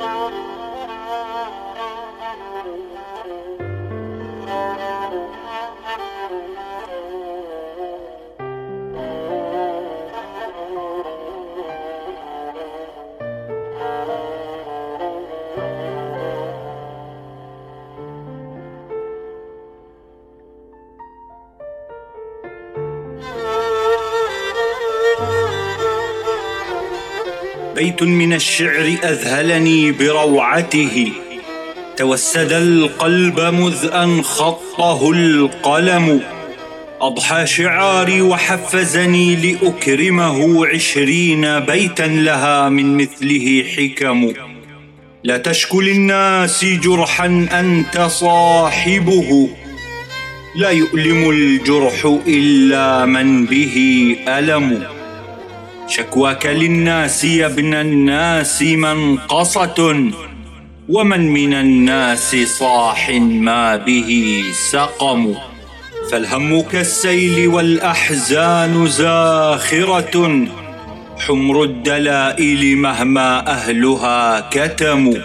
Hold on. بيت من الشعر أذهلني بروعته. توسد القلب مذ ان خطه القلم. أضحى شعاري وحفزني لأكرمه عشرين بيتا لها من مثله حكم. لا تشكو للناس جرحا أنت صاحبه. لا يؤلم الجرح إلا من به ألم. شكواك للناس يا ابن الناس منقصة ومن من الناس صاح ما به سقم. فالهم كالسيل والأحزان زاخرة حمر الدلائل مهما أهلها كتموا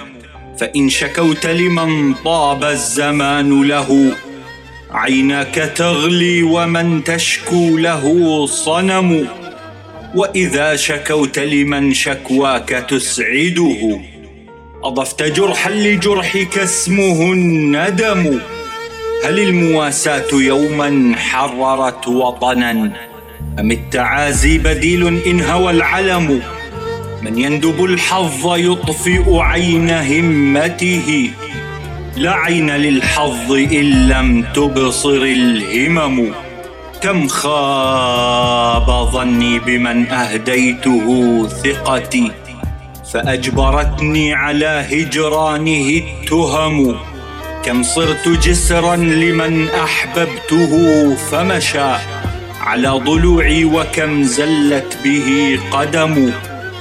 فإن شكوت لمن طاب الزمان له عيناك تغلي ومن تشكو له صنم. وإذا شكوت لمن شكواك تسعده. أضفت جرحا لجرحك اسمه الندم هل المواساة يوما حررت وطنا؟ أم التعازي بديل إن هوى العلم؟ من يندب الحظ يطفئ عين همته. لا عين للحظ إن لم تبصر الهمم. كم خاب ظني بمن أهديته ثقتي فأجبرتني على هجرانه التهم. كم صرت جسرا لمن أحببته فمشى على ضلوعي وكم زلت به قدم.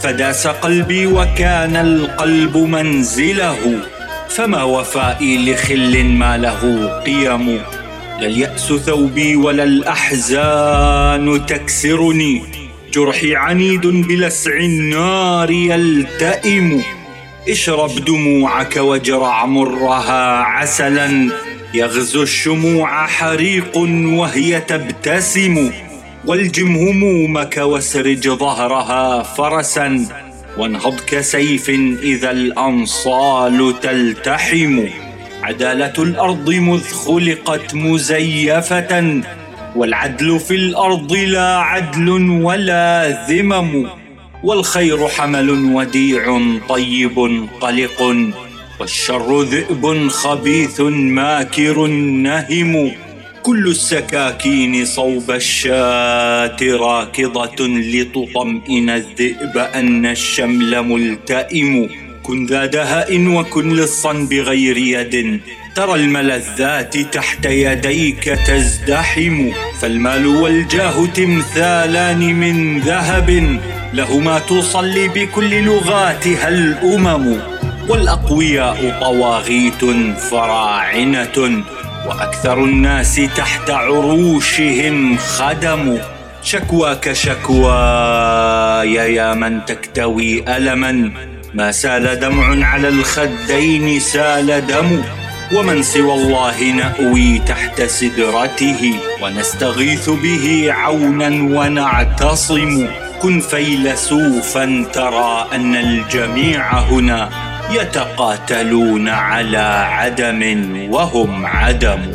فداس قلبي وكان القلب منزله فما وفائي لخل ما له قيم. لا اليأس ثوبي ولا الأحزان تكسرني. جرحي عنيد بلسع النار يلتئم. اشرب دموعك واجرع مرها عسلا. يغزو الشموع حريق وهي تبتسم. والجم همومك واسرج ظهرها فرسا. وانهض كسيف إذا الأنصال تلتحم. عدالة الأرض مذ خلقت مزيفة والعدل في الأرض لا عدل ولا ذمم والخير حمل وديع طيب قلق والشر ذئب خبيث ماكر نهم. كل السكاكين صوب الشاة راكضة لتطمئن الذئب أن الشمل ملتئم. كن ذا دهاء وكن لصا بغير يد. ترى الملذات تحت يديك تزدحم فالمال والجاه تمثالان من ذهب. لهما تصلي بكل لغاتها الأمم. والأقوياء طواغيت فراعنة وأكثر الناس تحت عروشهم خدم. شكواك شكواي يا من تكتوي ألما. ما سال دمع على الخدين سال دم ومن سوى الله نأوي تحت سدرته ونستغيث به عونا ونعتصم. كن فيلسوفا ترى أن الجميع هنا يتقاتلون على عدم وهم عدم.